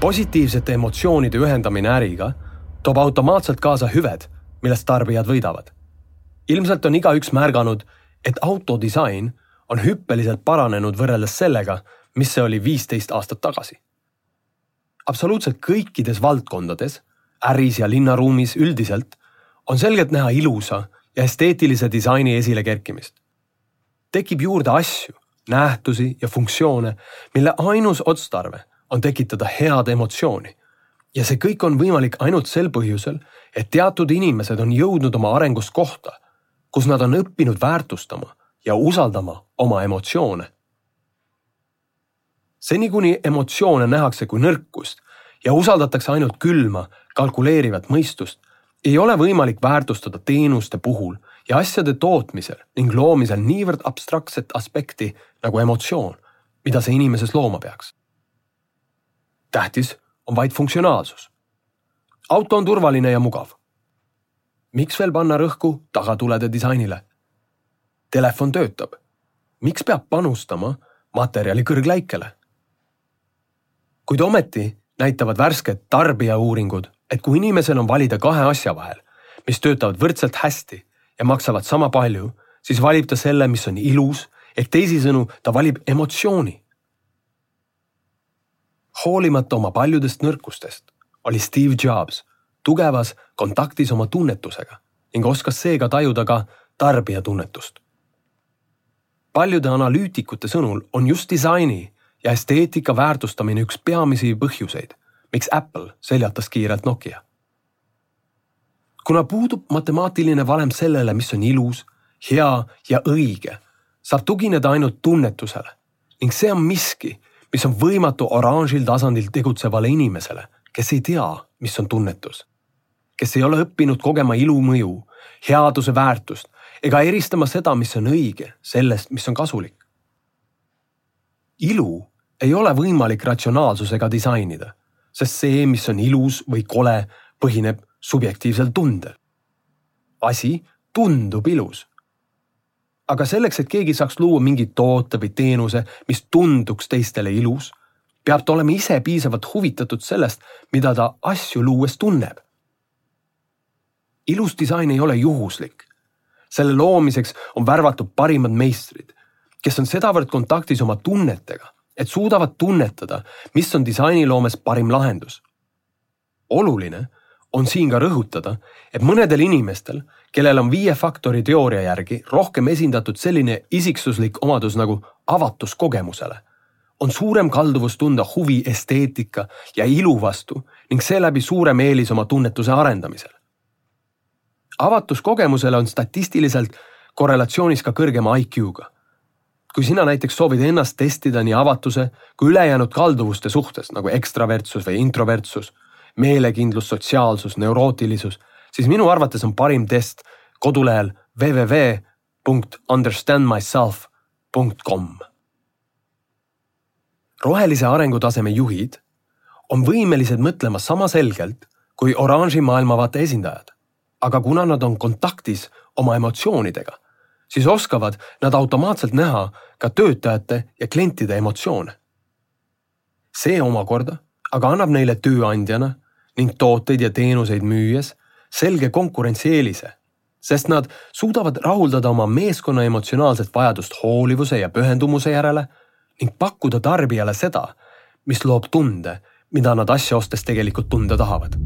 positiivsete emotsioonide ühendamine äriga toob automaatselt kaasa hüved, millest tarbijad võidavad. ilmselt on igaüks märganud, et autodisain on hüppeliselt paranenud võrreldes sellega, mis see oli viisteist aastat tagasi. absoluutselt kõikides valdkondades, äris ja linnaruumis üldiselt, on selgelt näha ilusa ja esteetilise disaini esilekerkimist. tekib juurde asju, nähtusi ja funktsioone, mille ainus otstarve on tekitada head emotsiooni. ja see kõik on võimalik ainult sel põhjusel, et teatud inimesed on jõudnud oma arengus kohta, kus nad on õppinud väärtustama ja usaldama oma emotsioone. seni, kuni emotsioone nähakse kui nõrkust ja usaldatakse ainult külma, kalkuleerivat mõistust, ei ole võimalik väärtustada teenuste puhul ja asjade tootmisel ning loomisel niivõrd abstraktset aspekti nagu emotsioon, mida see inimeses looma peaks. Tähtis on vaid funktsionaalsus. auto on turvaline ja mugav. miks veel panna rõhku tagatulede disainile? Telefon töötab. miks peab panustama materjali kõrgläikele? kuid ometi näitavad värsked tarbijauuringud, et kui inimesel on valida kahe asja vahel, mis töötavad võrdselt hästi ja maksavad sama palju, siis valib ta selle, mis on ilus, ehk teisisõnu, ta valib emotsiooni. Hoolimata oma paljudest nõrkustest oli Steve Jobs tugevas kontaktis oma tunnetusega ning oskas seega tajuda ka tarbija tunnetust. paljude analüütikute sõnul on just disaini ja esteetika väärtustamine üks peamisi põhjuseid, miks Apple seljatas kiirelt Nokia kuna puudub matemaatiline valem sellele, mis on ilus, hea ja õige, saab tugineda ainult tunnetusele ning see on miski, mis on võimatu oranžil tasandil tegutsevale inimesele, kes ei tea, mis on tunnetus, kes ei ole õppinud kogema ilu mõju, headuse väärtust ega eristama seda, mis on õige, sellest, mis on kasulik. ilu ei ole võimalik ratsionaalsusega disainida, sest see, mis on ilus või kole, põhineb subjektiivsel tundel. asi tundub ilus. Aga selleks, et keegi saaks luua mingi toote või teenuse, mis tunduks teistele ilus, peab ta olema ise piisavalt huvitatud sellest, mida ta asju luues tunneb. ilus disain ei ole juhuslik. selle loomiseks on värvatud parimad meistrid, kes on sedavõrd kontaktis oma tunnetega, et suudavad tunnetada, mis on disainiloomes parim lahendus. oluline on siin ka rõhutada, et mõnedel inimestel, kellel on viie faktori teooria järgi rohkem esindatud selline isiksuslik omadus nagu avatus kogemusele, on suurem kalduvus tunda huvi esteetika ja ilu vastu ning seeläbi suurem eelis oma tunnetuse arendamisel. avatus kogemusele on statistiliselt korrelatsioonis ka kõrgema IQ-ga. kui sina näiteks soovid ennast testida nii avatuse kui ülejäänud kalduvuste suhtes nagu ekstravertsus või introvertsus meelekindlus, sotsiaalsus, neurootilisus, siis minu arvates on parim test kodulehel www.understandmyself.com. rohelise arengutaseme juhid on võimelised mõtlema sama selgelt kui oranži maailmavaate esindajad. aga kuna nad on kontaktis oma emotsioonidega, siis oskavad nad automaatselt näha ka töötajate ja klientide emotsioone. see omakorda aga annab neile tööandjana ning tooteid ja teenuseid müües selge konkurentsieelise, sest nad suudavad rahuldada oma meeskonna emotsionaalset vajadust hoolivuse ja pühendumuse järele ning pakkuda tarbijale seda, mis loob tunde, mida nad asja ostes tegelikult tunda tahavad